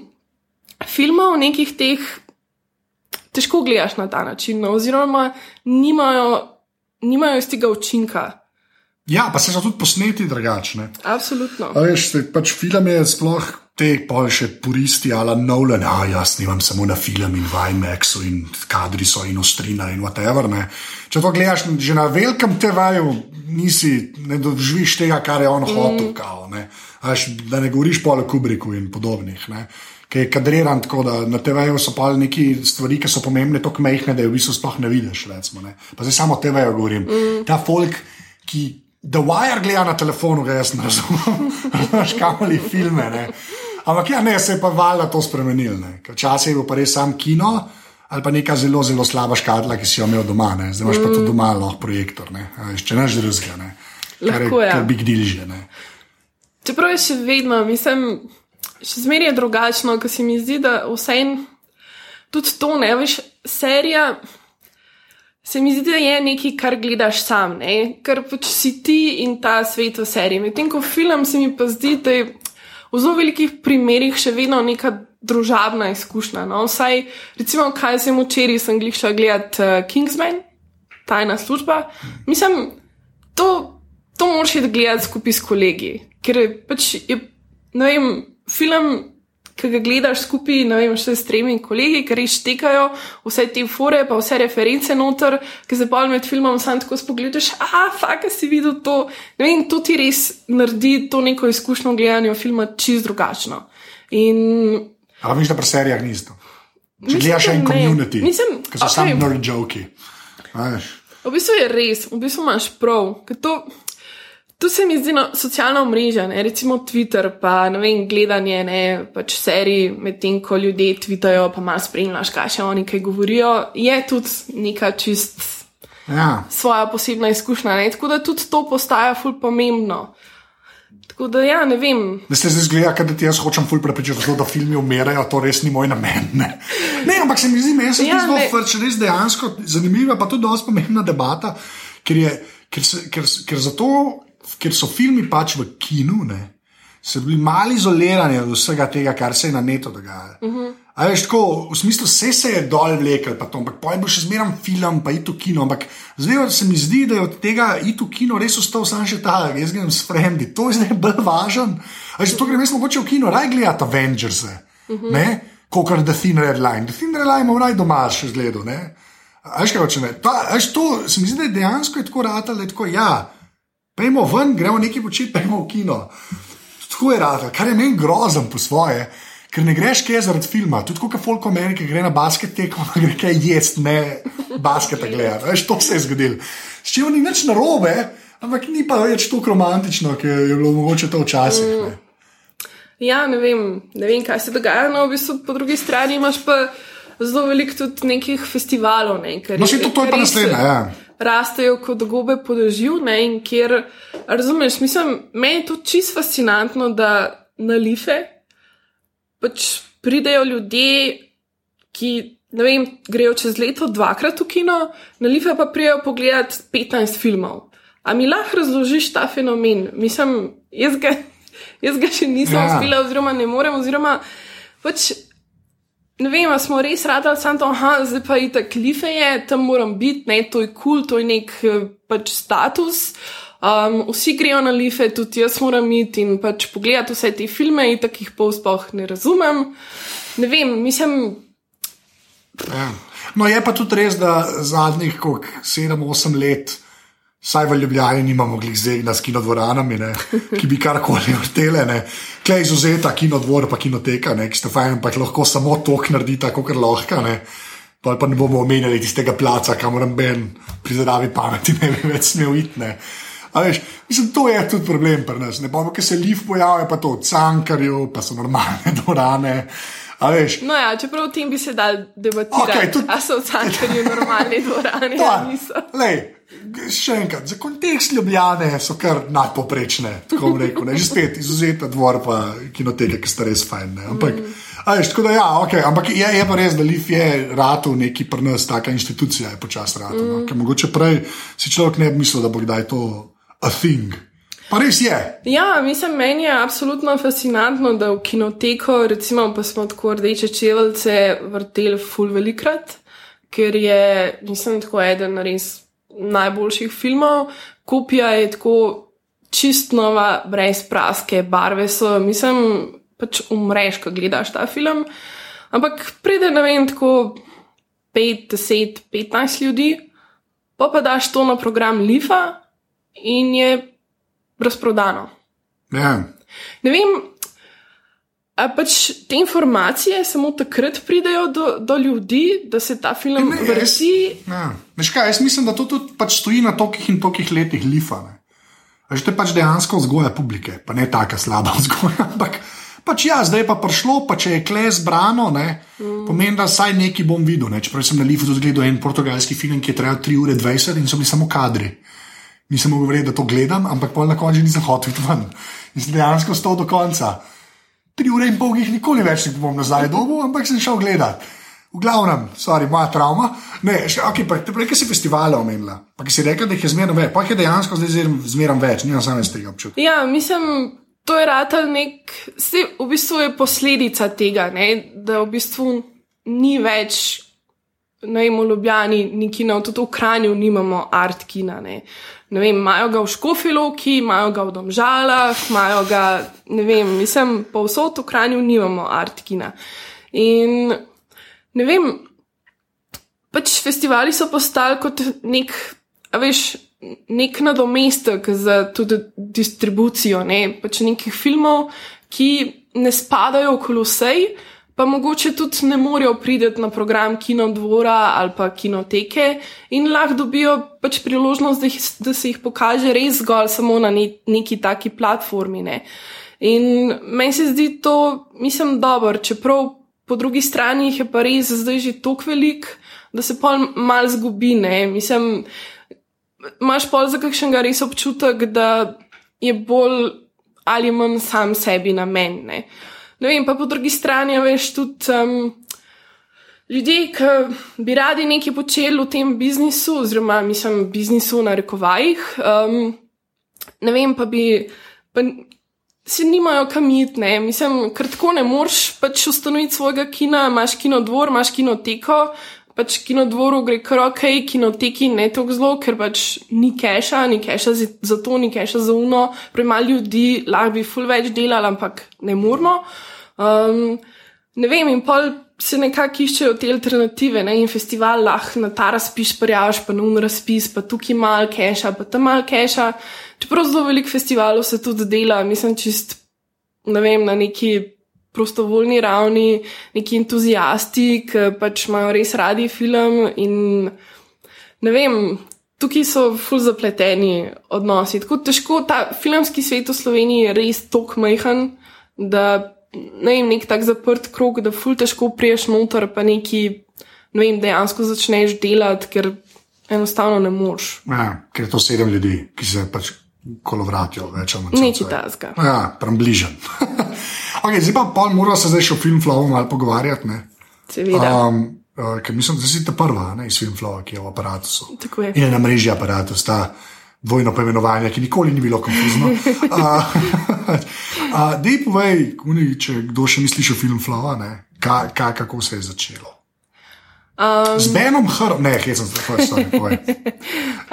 filmov, nekih teh, težko gledaš na ta način, no, oziroma nimajo, nimajo iz tega učinka. Ja, pa se so tudi posneti drugačne. Absolutno. A veš, te, pač film je sploh te, pa še puristi, ala Nolan, a jaz snimam samo na film in v IMAX-u in kadri so in ostrina in whatever. Ne. Če to gledaš že na velikem TV-ju, nisi, ne doživiš tega, kar je on hotel, kao, ne. A Veš, da ne govoriš pa o Kubricku in podobnih. Ne. Ki je kadriran tako, da na TV-ju so pa neki stvari, ki so pomembne, tako mehke, da jih v bistvu sploh ne vidiš. Recimo, ne. Pa zdaj samo o TV-ju govorim. Mm. Ta folk, ki The Wire gleda na telefonu, ga jaz ne razumem, <laughs> znaš kamoli filme. Ne. Ampak ja, ne, se je pa valjda to spremenil. Včasih je bil pa res sam kino ali pa neka zelo, zelo slaba škatla, ki si jo imel doma. Ne. Zdaj imaš mm. pa tudi doma lahko projektor, ne. Drugega. ne. Kar je, Lahko, ja. kar big deal že. Ne. Čeprav je še vedno, mislim, še zmeraj je drugačno, ker se mi zdi, da vse en, tudi to ne veš, serija. Se mi zdi, da je nekaj, kar gledaš sam, ne? ker pač si ti in ta svet v seriji. Medtem ko film se mi pa zdi, da je v zelo velikih primerih še vedno neka družabna izkušnja. No? Vsaj, recimo, kaj sem včeraj, sem šla gledati uh, Kingsman, tajna služba. Mislim, to, to moraš gledati skupaj s kolegi, ker je pač, je, ne vem, film, ki ga gledaš skupaj, ne vem, še s tremi kolegi, ker res štekajo vse te fore, pa vse reference noter, ki se pa med filmom sam tako spogledaš, a, faka si videl to. Ne vem, to ti res naredi to neko izkušnjo gledanja filma čist drugačno. In Ampak misliš, da pri serijah ni isto. Če Mislim, gledaš da en Mislim, ki so okej. samo nerd joki. veš. V bistvu je res, v bistvu imaš prav. To, to se mi zdi no, socialna omrežja, ne? recimo Twitter, pa ne vem, gledanje ne, pač serij, medtem ko ljudje tvitajo, pa malo spremljaš, kaj še oni kaj govorijo, je tudi neka čist Ja. svoja posebna izkušnja. Ne? Tako da tudi to postaja ful pomembno. Tako da ja, ne vem. Da se zdaj zgleda, da ti jaz hočem ful prepričati, da filmi umirajo, to res ni moj namen. Ne, ne ampak se mi zdi, meni se Ja, zdi zelo res dejansko zanimiva, pa tudi dosti pomembna debata, ker, je, ker, se, ker, ker, zato, ker so filmi pač v kinu, ne, so bili malo izolirani od vsega tega, kar se je na netu dogajalo. Uh -huh. A veš, tako, v smislu, vse se je dol vlekel, to, ampak pojem bo še zmeraj film, pa iti v kino. Ampak zdaj se mi zdi, da je od tega iti v kino res ostal samo še ta, jaz grem s frendi, to je zdaj bolj važen. A že to grem jaz mogoče v kino, raj gledati Avengers, uh -huh. kot kar The Thin Red Line. The Thin Red Line imam raj doma še zgledu. ne. A veš, kaj hočem reči? Ta- a veš, To se mi zdi, da je dejansko je tako rata, da je tako, ja, pejmo ven, gremo nekaj početi, pejmo v kino. Tako je rado, kar je meni grozen po svoje, ker ne greš kaj zaradi filma. Tudi kot Folk Amerika gre na basket tekmo, <laughs> gre kaj jesti, ne basketa gledati. Veš, to se je zgodilo. S čim ni nič narobe, ampak ni pa več tako romantično, kot je bilo mogoče to včasih. ne. Ja, ne vem, ne vem, kaj se dogaja. No, v bistvu po drugi strani imaš pa zelo veliko tudi nekih festivalov. Ne, ker No, saj to, to je pa naslednja. Ja. Rastejo kot gobe po dežju, ne, in kjer, razumeš, mislim, meni je to čist fascinantno, da na life pač pridejo ljudje, ki ne vem, grejo čez leto dvakrat v kino, na life pa pridejo pogledati 15 filmov. A mi lahko razložiš ta fenomen? Mislim, jaz ga, <laughs> jaz ga še nisem ja. uspela, oziroma ne morem, oziroma pač. Ne vem, smo res radili samo to, da zdaj pa je tako life, je, tam moram biti, ne, to je kul, cool, to je nek eh, pač status. Um, vsi grejo na life, tudi jaz moram iti in pač pogledati vse te filme, in tako jih pol sploh ne razumem. Ne vem, mislim, Ja. No, je pa tudi res, da zadnjih 7-8 let, vsaj v Ljubljani, nimamo glih zdaj na kinodvoranami, ne, ki bi karkoli vrtele. Klej izuzeta kinodvor, pa kinoteka, ne, ki ste fajn, ampak lahko samo tok naredita, kot lahko. Ne. Pa, pa ne bomo omenjali tistega placa, kamor ben pri zdravi pameti ne bi več smel iti. ne. A Veš, mislim, to je tudi problem pri nas. Ne pa, ker se liv pojavlja, pa to v cankarju, pa so normalne <laughs> dvorane. No ja, čeprav o tem bi se dal debatirati, okay, tudi- a so v cankarju normalne <laughs> dvorane ali niso. Lej, še enkrat, za kontekst Ljubljane so kar nadpoprečne, tako rekel. Ne? Že spet izuzeta dvor, pa kinoteke, ki sta res fajn. Ne? Ampak, mm. veš, tako da ja, okay, ampak je, je pa res, da Lif je rado neki pri nas, taka institucija je počasi rado. Mm. No? Ker mogoče prej si človek ne bi mislil, da bo kdaj to a thing. Pa res je. Ja, mislim, meni je absolutno fascinantno, da v kinoteko, recimo, pa smo tako rdeče čevelce vrteli ful velikrat, ker je, mislim, tako eden res najboljših filmov. Kopija je tako čist nova, brez praske, barve so, mislim, pač umreš, ko gledaš ta film. Ampak pride, ne vem, tako 5, 10, 15 ljudi, pa pa daš to na program Lifa in je razprodano. Ja. Ne vem, a pač te informacije samo takrat pridejo do, do ljudi, da se ta film Ne, jaz- vrti. Ja. Veš kaj, jaz mislim, da to tudi pač stoji na tokih in tokih letih lifa. Ne. A že to je pač dejansko vzgoja publike, pa ne taka slaba <laughs> vzgoja. Ampak pač ja, zdaj je pa prišlo, pa če je kle zbrano, ne, mm. pomeni, da vsaj nekaj bom videl. Ne. Čeprav sem na Lifu tudi gledal en portugalski film, ki je trajal 3 ure 20 in so bili samo kadri. Nisem mogel verjeti, da to gledam, ampak pol na koncu nisem hotel iti ven. In sem dejansko stal do konca. Tri ure in pol jih nikoli več ne bom nazaj dobil, ampak sem šel gledat. V glavnem, sorry, moja travma. Ne, še, okay, pa, prej, ki si festivale omenila, pa ki si rekla, da jih je zmerno več, pa jih je dejansko zdaj zmerno več, nimam iz tega občutka. Ja, mislim, to je ratelj nek, se, v bistvu je posledica tega, ne, da v bistvu ni več, ne vem, v Ljubljani, ni kina, tudi v Kranju nimamo art kina. Ne. Ne vem, imajo ga v Škofilovki, imajo ga v Domžalah, imajo ga, ne vem, mislim, povsod v Kranju nimamo art kina. In ne vem, pač festivali so postali kot nek, a veš, nek nadomestek za tudi distribucijo ne? pač nekih filmov, ki ne spadajo v kolosej, pa mogoče tudi ne morejo priti na program kinodvora ali pa kinoteke in lahko dobijo pač priložnost, da, jih, da se jih pokaže res zgolj samo na ne, neki taki platformi. Ne? In meni se zdi to, mislim, dobro, čeprav po drugi strani jih je pa res zdaj že toliko velik, da se pa mal zgubi. Ne? Mislim, imaš pol za kakšnega res občutek, da je bolj ali manj sam sebi namen. Ne? Ne vem, pa po drugi strani, veš, tudi um, ljudje, ki bi radi nekaj počeli v tem biznisu, oziroma mislim, biznisu na rekovajih, um, ne vem, pa bi. Pa, Si nimajo kam iti, ne, mislim, ker tako ne moreš pač ustanoviti svojega kina, imaš kinodvor, imaš kinoteko, pač kinodvoru gre kar ok, kinoteki ne tako zelo, ker pač ni keša, ni keša za, to, ni keša za uno, premalo ljudi, lahko bi full več delali, ampak ne moramo. Um, ne vem, in pol se nekako iščejo te alternative, ne, in festival lahko na ta razpis prijaviš, pa na un razpis, pa tukaj mal keša, pa tam mal keša. Čeprav zelo veliko festivalov se tudi dela, mislim, čist, ne vem, na neki prostovoljni ravni, neki entuzijasti, ki pač imajo res radi film in ne vem. Tukaj so ful zapleteni odnosi. Tako težko, ta filmski svet v Sloveniji je res tako majhen, da ne vem, nek tak zaprt krog, da ful težko priješ noter, pa neki, ne vem, dejansko začneš delati, ker enostavno ne moreš. Ja, ker je to sedem ljudi, ki se pač kolovratijo več ali manj. Neči tasga. Ja, tam bližen. <laughs> okay, zdaj pa pol mora se zdaj še o filmflowu malo pogovarjati. Ne? Seveda. Um, uh, ker mislim, da si ta prva ne, iz filmflowa, ki je v aparatu. Tako je. In je na mreži aparatus, ta dvojno poimenovanje, ki nikoli ni bilo konfuzno. uh, <laughs> <laughs> uh, Dej povej, kuni, če kdo še ni slišal filmflowa, ne, ka, ka, kako se je začelo. Um, Z Benom Hrom, ne, hej, sem se tako povej. <laughs>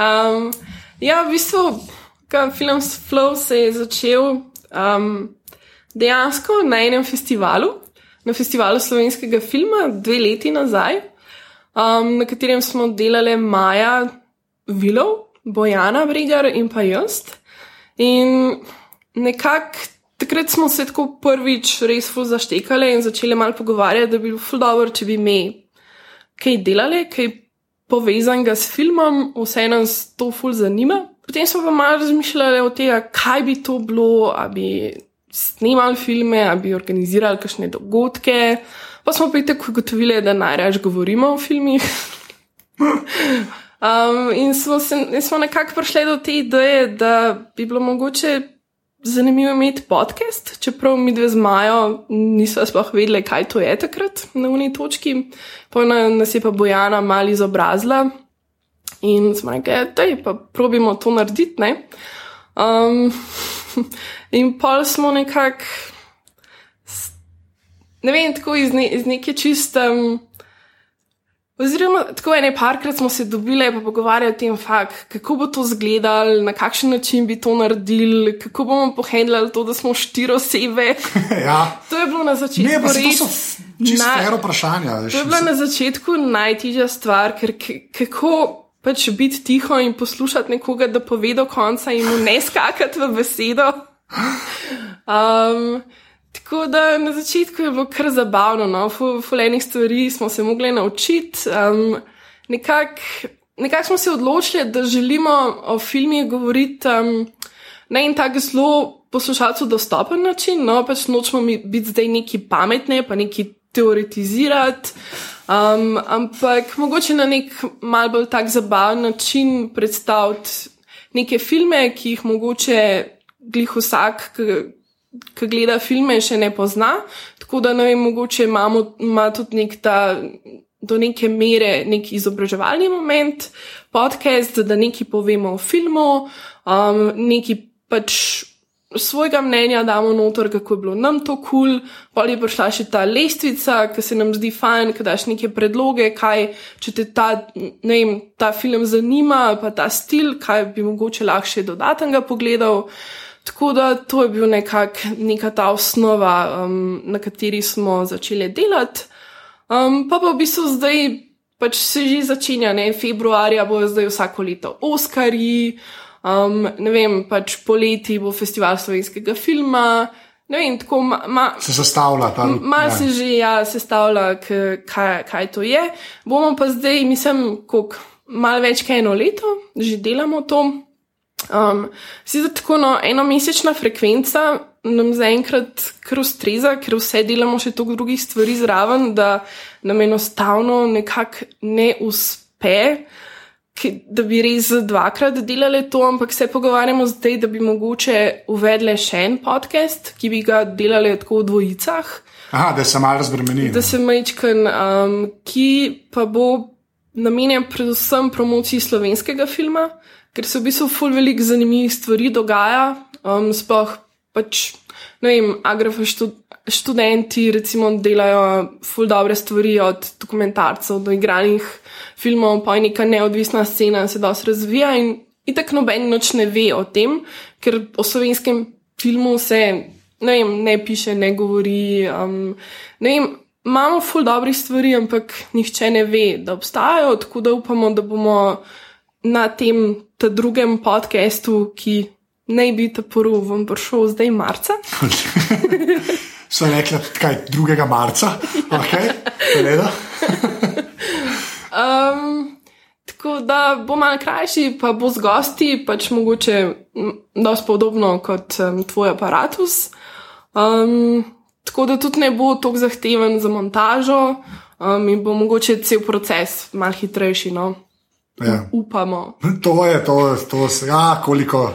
Um, ja, v bistvu, ko film Flow se je začel um, dejansko na enem festivalu, na festivalu slovenskega filma, dve leti nazaj, um, na katerem smo delali Maja Vilov, Bojana Brigar in pa jaz. In nekako takrat smo se tako prvič res ful zaštekali in začeli malo pogovarjati, da bi bilo ful dobro, če bi mi kaj delali, kaj povezanega s filmom, vse nas to ful zanima. Potem smo pa malo razmišljali o tem, kaj bi to bilo, ali bi snimali filme, ali bi organizirali kakšne dogodke. Pa smo pa tako ugotovili, da najraž govorimo o filmih. <laughs> um, in smo, se, smo nekako prišli do te ideje, da bi bilo mogoče zanimivo imeti podcast, čeprav mi dve z Majo nismo sploh vedeli, kaj to je takrat na uni točki. Pa nas je pa Bojana malo izobrazila in smo rekli, da je pa probimo to narediti. Ne? Um, <laughs> in pol smo nekako, ne vem, tako iz, ne, iz neke čistem. Oziroma, tako ene parkrat smo se dobili in pogovarjali o tem, fakt, kako bo to izgledalo, na kakšen način bi to naredili, kako bomo pohendljali to, da smo štiri osebe. <laughs> ja. To je bilo na začetku. Ne, pa res, to so čisto naj... vprašanja. To je bila na začetku najtežja stvar, ker kako pač biti tiho in poslušati nekoga, da pove do konca in mu ne skakati v besedo. <laughs> Um, Tako da na začetku je bilo kar zabavno, no, fulejnih stvari smo se mogli naučiti. Um, Nekako nekak smo se odločili, da želimo o filmih govoriti um, na en tak zelo poslušalcu dostopen način, no, pač nočemo biti zdaj neki pametni, pa neki teoretizirati. Um, ampak mogoče na nek mal bolj tak zabaven način predstaviti neke filme, ki jih mogoče glih vsak, ki gleda filme, še ne pozna. Tako da ne vem, mogoče imamo, ima tudi nek ta. Do neke mere nek izobraževalni moment, podcast, da nekaj povemo o filmu, um, nekaj pač svojega mnenja damo noter, kako je bilo nam to kul, cool. pa je prišla še ta lestvica, ki se nam zdi fajn, da daš neke predloge, kaj, če te ta, ne vem, ta film zanima, pa ta stil, kaj bi mogoče lahko še dodatnega pogledal. Tako da to je bil nekak, neka ta osnova, um, na kateri smo začeli delati. Um, pa pa v bistvu zdaj pač se že začenja, ne februarja bo zdaj vsako leto Oscari, um, ne vem, pač poleti bo festival slovenskega filma. Ne vem, tako ma, ma, se sestavlja ta rutina. Mal ja. se že ja, sestavlja, kaj, kaj to je. Bomo pa zdaj, mislim, koliko, malo več kot eno leto, že delamo to. Um, Sicer tako no, enomesečna frekvenca nam zaenkrat kar ustreza, ker vse delamo še toliko drugih stvari zraven, da nam enostavno nekako ne uspe, da bi res dvakrat delali to, ampak se pogovarjamo zdaj, da bi mogoče uvedli še en podcast, ki bi ga delali tako v dvojicah. Aha, da se malo razbremeni. Da se majčkan, um, ki pa bo namenjen predvsem promociji slovenskega filma ker se v bistvu ful veliko zanimivih stvari dogaja. Um, sploh pač, ne vem, agrafa štud, študenti recimo delajo ful dobre stvari od dokumentarcev do igranih filmov, pa je neka neodvisna scena se dosti razvija in, tako noben noč ne ve o tem, ker o slovenskem filmu se ne, vem, ne piše, ne govori. Um, ne vem, imamo ful dobrih stvari, ampak nihče ne ve, da obstajajo, tako da upamo, da bomo na tem drugem podkastu, ki naj bi ta prvi vam prišel zdaj marca. <laughs> So rekli, kaj 2. marca, <laughs> okay, gleda. <laughs> um, tako da bo malo krajši, pa bo z gosti, pač mogoče dosti podobno kot um, tvoj aparatus. Um, tako da tudi ne bo tako zahteven za montažo um, in bo mogoče cel proces malo hitrejši. No? Ja. Upamo. To je, to je, to je, ja, koliko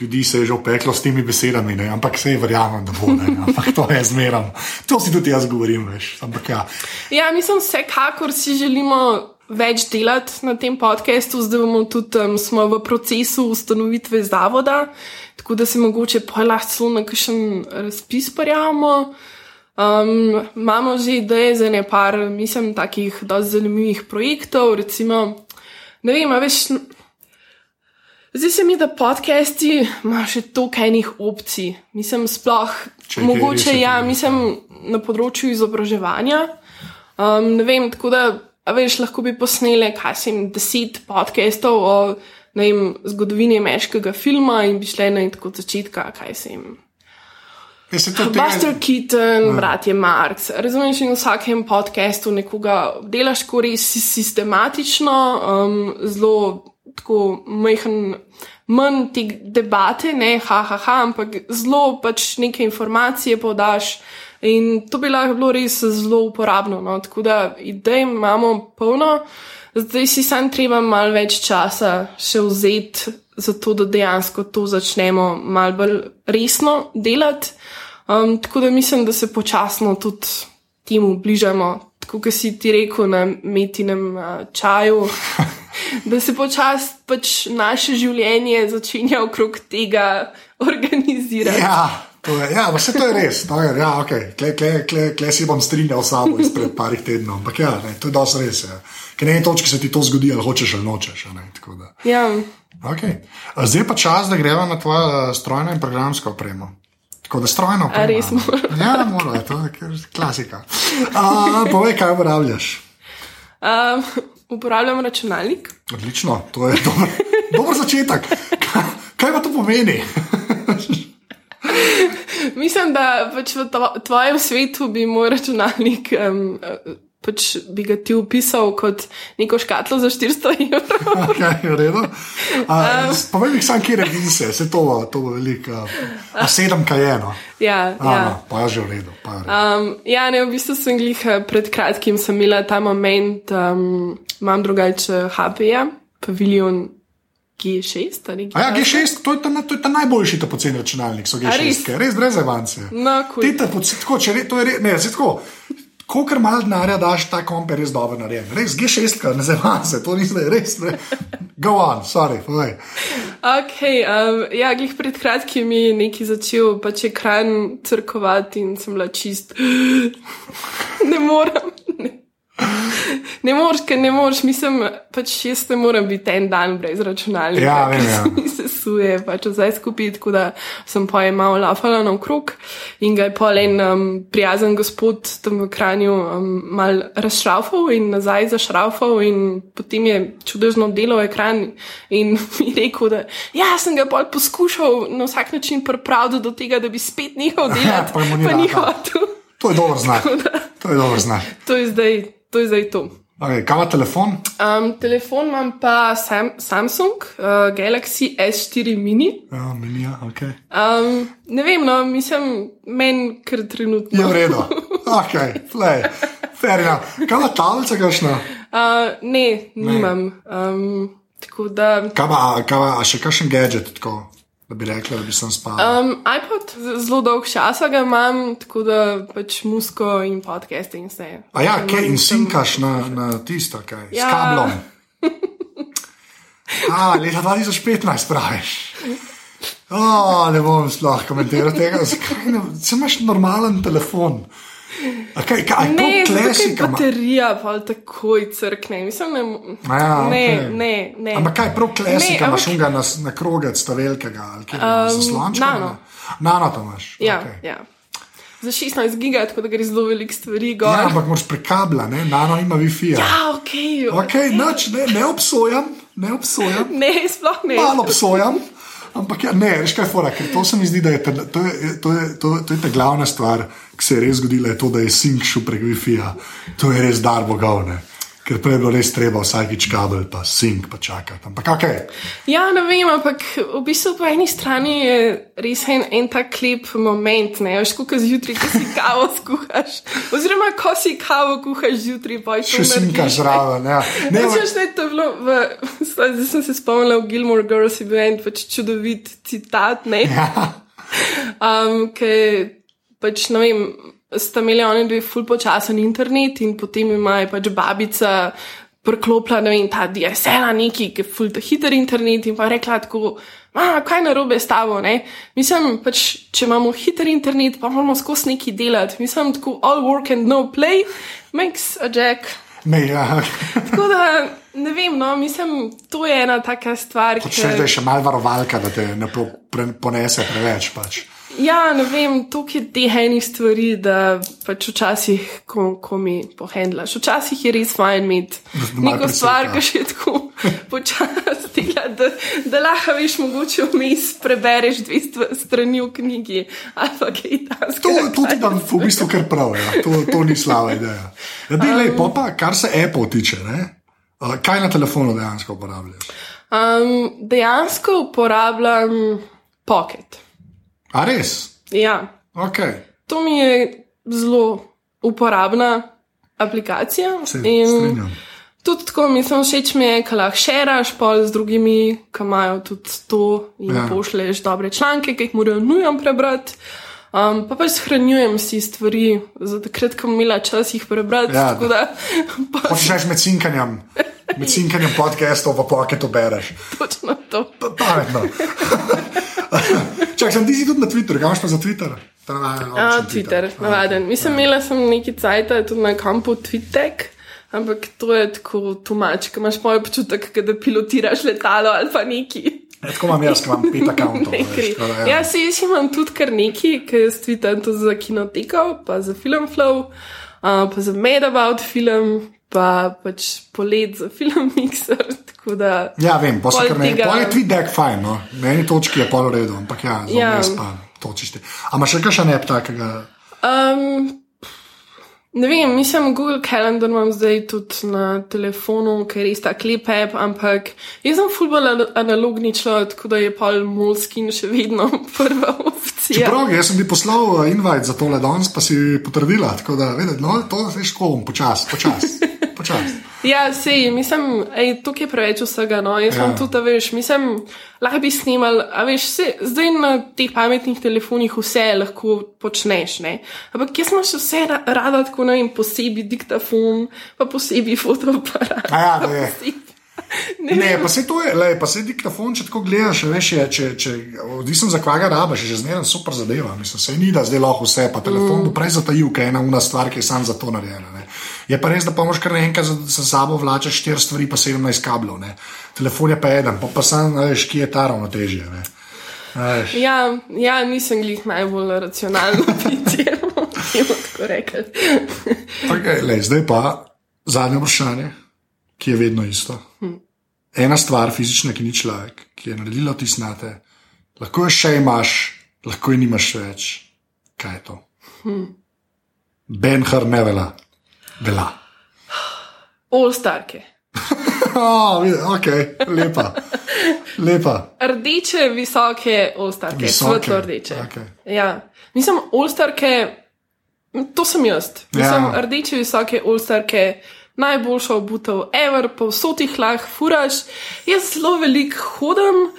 ljudi se je že opeklo s temi besedami, ne? ampak vse verjamem, da bo ne. Ampak to je zmeram. To si tudi jaz govorim, veš. Ampak, ja. ja, mislim, vsekakor si želimo. Več delati na tem podkastu, zdaj bomo tudi um, v procesu ustanovitve zavoda, tako da se mogoče lahko na kakšen razpis prijavimo. Um, imamo že ideje za nekaj, mislim, takih dosti zanimivih projektov, recimo ne vem, veš. Zdi se mi, da podcasti imajo še toliko enih opcij. Mislim, sploh, Če mogoče ja, mislim na področju izobraževanja. Um, ne vem, tako da, veš, lahko bi posneli, kaj se jim deset podcastov o vem, zgodovini ameriškega filma in bi šli na tako začetka, kaj se jim. Buster Keaton, ja. bratje Marx. Razumeš, in v vsakem podkastu nekoga delaš, ko res sistematično, um, zelo tako majhen, manj te debate, ne ha, ha, ha, ampak zelo pač neke informacije podaš. In to bi lahko bilo res zelo uporabno. No? Tako da idej imamo polno, zdaj si sam treba malo več časa še vzeti, zato da dejansko to začnemo malo bolj resno delati. Um, tako da mislim, da se počasno tudi temu bližamo. Tako kot si ti rekel na metinem uh, čaju, <laughs> da se počasi pač naše življenje začenja okrog tega organizirati. Ja, to je, ja, vse to je res. To je, ja, okay. Kle, kle, kle, kle si bom strinjal samo izpred parih tednov. Ampak ja, ne, to je dosti res. Ja. Ker na eni točki se ti to zgodi, ali hočeš ali nočeš. a Ne. Ja. Okay. A Zdaj pa čas, da gremo na tvojo strojno in programsko opremo. Tako da strojno opremo. res ne? Ja, mora, to je klasika. A, povej, kaj uporabljaš. Um, uporabljam računalnik. Odlično, to je dober, <laughs> dober začetek. Kaj, kaj pa to pomeni? Mislim, da pač v tvo- tvojem svetu bi moj računalnik. Um, Pač bi ga ti opisal kot neko škatlo za 400 evrov. <laughs> Okay, v redu. A, Povej mi, sam, kje revizije, se to, bo- to bo veliko. A sedem kaj eno. Ja, Ja. ja. Pa je že v redu. je v redu. Um, ja, ne, v bistvu sem jih pred kratkim sem imela ta moment, um, imam drugače HP-ja, Pavilion G6 ali A ja, kaj takega. G6, to je ta, to je ta najboljši ta poceni računalnik, so A res? G6, res brez avance. No, cool. Te poc- tako, če re, to je re, ne, se tako. Kolikor malo denarja daš, ta komp je res dobro narejen. Res G6, ne zavam se, to ni zdaj res. Ne. Go on, sorry, povej. Okay, um, ja, glih pred kratkim je neki začel pač ekran crkovati in sem bila čist. <gasps> ne morem. <laughs> Ne. Moreš, ker ne moreš, mislim, pač jaz ne morem biti en dan brez računalnika. Ja, vem, ja. mi se suje, pač zdaj skupaj, tako da sem pa je malo lafala naokrog in ga je pa en um, prijazen gospod tam v kranju um, mal razšraufal in nazaj zašraufal in potem je čudežno delal ekran in <laughs> mi rekel, da ja, sem ga pol poskušal na vsak način pripraviti do tega, da bi spet nehal <laughs> delati, Pa mu ni pa ni hotel. To je dober znak. To je dober znak. To je zdaj to. Je zdaj to. Okay, kaj ima telefon? Um, telefon imam pa Sam, Samsung uh, Galaxy S4 mini. Ja, menija, ok. Um, ne vem, no, mislim, meni kar trenutno. Je v redu. Ok. Fair enough. Kaj ima tablica, kakšna? Uh, ne, nimam. Um, tako da. Kaj ima, še kakšen gadget, tako, da bi rekla, da bi sem spal? Um, iPod z- zelo dolg časa ga imam, tako da pač musko in podcaste in vse. A ja, kaj in sinkaš na, na tisto, kaj, s Ja. kablom. <laughs> A, leta 2015 praviš. O, ne bom sploh komentiral tega, zakaj ne, se imaš normalen telefon. A kaj, kaj, Ne, ima? baterija pa takoj crkne. Mislim, ne, Ja, ne, okej. ne, ne. Ampak kaj, prav klasika, imaš ampak- unga na, na krogec, ta velikega, ali kaj, um, zaslončka? nano. Nano to imaš. Ja, okej. ja. Za 16 giga, tako da gre zelo veliko stvari gor. Ja, ampak moraš prekabla, ne? nano ima Wi-Fi. -ja. Ja, ok. Okay, noč, ne, ne obsojam, ne obsojam, Ne, sploh ne. malo obsojam. Ampak ja, ne, veš kaj je fora, ker to se mi zdi, da je ta, to, je, to, je, to, to je ta glavna stvar, ki se je res zgodila, je to, da je sink šel prek Wi-Fi-ja. To je res dar bogovne. Ker prej je bilo res treba vsakič kabel, pa sink, pa čakati. Ampak ok, Ja, ne vem, ampak v bistvu po eni strani je res en, en tak lep moment, ne veš, kako zjutraj, ko si kavo skuhaš. Oziroma, ko si kavo kuhaš zjutraj, pa je še sinkaš zraven. Ja. Ne, <laughs> Ne, veš, je to bilo, v, zdaj sem se spomnila v Gilmore Girls, je bil en pač čudovit citat, ne? ja. Um, Ker pač ne vem, sta imeli oni dve ful počasen internet in potem ima je pač babica priklopila, ne vem, ta DSL neki, ki je ful ta hiter internet in pa rekla tako. A, kaj na robe s tabo? Ne? Mislim, pač, če imamo hiter internet, pa moramo skozi neki delati. Mislim, tako all work and no play makes a jack. Ne, ja. <laughs> Tako da ne vem, no, mislim, to je ena taka stvar, Hočeš reči, da je še malo varovalka, da te ne ponese preveč. Pač. Ja, ne vem, toliko je teh enih stvari, da pač včasih, ko, ko mi pohendlaš, včasih je res fajn imeti neko stvar, preseka. ki še tako počasi dela, da, da lahko veš, mogoče vmes prebereš dve strani v knjigi ali pa kaj To, takega. to ti dam v bistvu kar prav, ja. to, to ni slaba ideja. Ja, dej, lej, pa, kar se Apple tiče, ne? Kaj na telefonu dejansko uporabljaš? Um, dejansko uporabljam Pocket. A res? Ja, Okay. to mi je zelo uporabna aplikacija. Se in- strinjam. Tudi tako, mislim, všeč mi je, ko lahko šeraš pol z drugimi, ki imajo tudi to in Ja. pošleš dobre članke, ki jih morajo nujno prebrati. Um, pa pač shranjujem si stvari, za takrat, ko imela čas jih prebrati. Ja. tako da, <laughs> pa, reči med cinkanjem, med cinkanjem podcastov v poketu bereš. Točno to. Pa- Pametno. <laughs> Čakaj, sem ti si tudi na Twitterju, kaj imaš pa za Twitter? Ta navaden, A, običen Twitter, navaden. Mislim, imela sem neki cajt tudi na kampu Twitter. Ampak to je tako tumač, ki imaš moj občutek, da pilotiraš letalo ali pa neki. Ja, tako imam jaz, imam pet <laughs> tako da, Ja, se jaz imam tudi kar neki, ki jaz tweetam to za kinoteko, pa za film Flow, uh, pa za Mad About film, pa pač polet za film Mixer. <laughs> Da. Ja, vem, pa se kar ne. tega- Pol je deck fajn, no. Na eni točki je pol v redu, ampak ja, za Ja. vmes pa točiš ti. A imaš še kakšen app takega? Um, ne vem, mislim, Google Calendar imam zdaj tudi na telefonu, ker je res ta klep app, ampak jaz sem fulbol analogni človek, tako da je pol Molskin še vedno <laughs> prva opcija. Čeprav, jaz sem ti poslal uh, invite za tole danes, pa si potrdila, tako da, vedeti, no, to veš, ko bom, počas, počas, <laughs> počas. Ja, sej, mislim, ej, tukaj je preveč vsega. No. Jaz Ja. ja. sem tudi, a veš, mislim, lahko bi snimal, a veš, se, zdaj na teh pametnih telefonih vse lahko počneš, ne. Ampak jaz imaš vse ra rada tako, ne vem, posebej diktafon, pa posebej fotoaparat. A ja, da je. posebej- <laughs> Ne, pa se to je, lej, pa se diktafon, če tako gledaš, veš, je, če, če, odvisno za kvaga rabaš, je že zmeraj super zadeva. Mislim, se ni da zdaj lahko vse, pa telefon bo prej zatajil, ker je ena una stvar, ki je sam za to narejena. Ne. Je pa res, da pa moraš kar naenkrat za, za sabo vlačeš štiri stvari, pa 17 kablov. Ne. Telefon je pa eden, pa, pa sam, veš, ki je ta ravnotežje. Ja, ja, nisem glih najbolj racionalno <laughs> bitje, bi tako rekel. Okay, lej, zdaj pa zadnje vprašanje, ki je vedno isto. Ena stvar, fizična, ki ni človek, ki je naredila tisnate, lahko jo še imaš, lahko jo nimaš več. Kaj je to? Ben Hur ne vela. vela. All starke. <laughs> Oh, ok, lepa. lepa. Rdeče, visoke, Visoke, svetlo rdeče. okej. Ja. Mislim, ostarke, to sem jaz. Mislim, Ja. rdeče, visoke, ostarke, najboljša obutev, ever, pa vso ti hlah furaš. Jaz zelo veliko hodim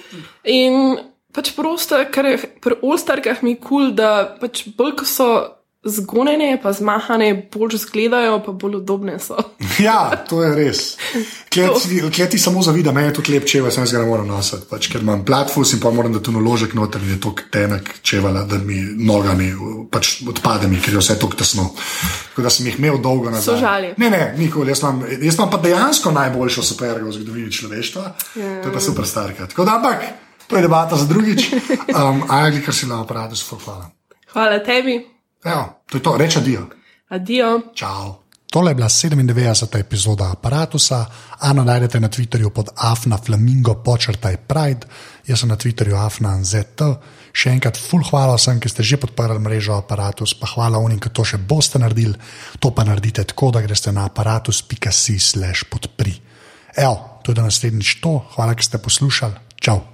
in pač prosto, ker je pri ostarkah mi kul, cool, da pač bolj ko so. Zgonjene, pa zmahane, bolj izgledajo, pa bolj udobne so. <laughs> Ja, to je res. Kje ti samo zavida, meni je tudi lep čevelj, sem ga morem nositi, pač, ker imam platfus in pa moram da tu naložek noter, in je to tenek čevelj, da mi nogami pač odpade, mi, ker je vse tako tesno. Tako da sem jih imel dolgo nazaj. Sožalje. Ne, ne, nikoli. Jaz imam, jaz imam pa dejansko najboljšo supergo v zgodovini človeštva. Ja. To je pa super starka. Tako da, ampak to je debata za drugič. <laughs> Um, Ajali, kar si na aparatu, so hvala. Hvala tebi, Evo, to je to, reče dio. adijo. Čau. Tole je bila 97. epizoda aparata. Ano najdete na Twitterju pod afna flamingo počrtaj pride, jaz sem na Twitterju afna nzt. Še enkrat, full hvala vsem, ki ste že podprli mrežo aparatus, pa hvala unim, ki to še boste naredili. To pa naredite tako, da greste na aparatus.si slash podpri. Evo, to je do naslednjič to, hvala, ker ste poslušali. Čau.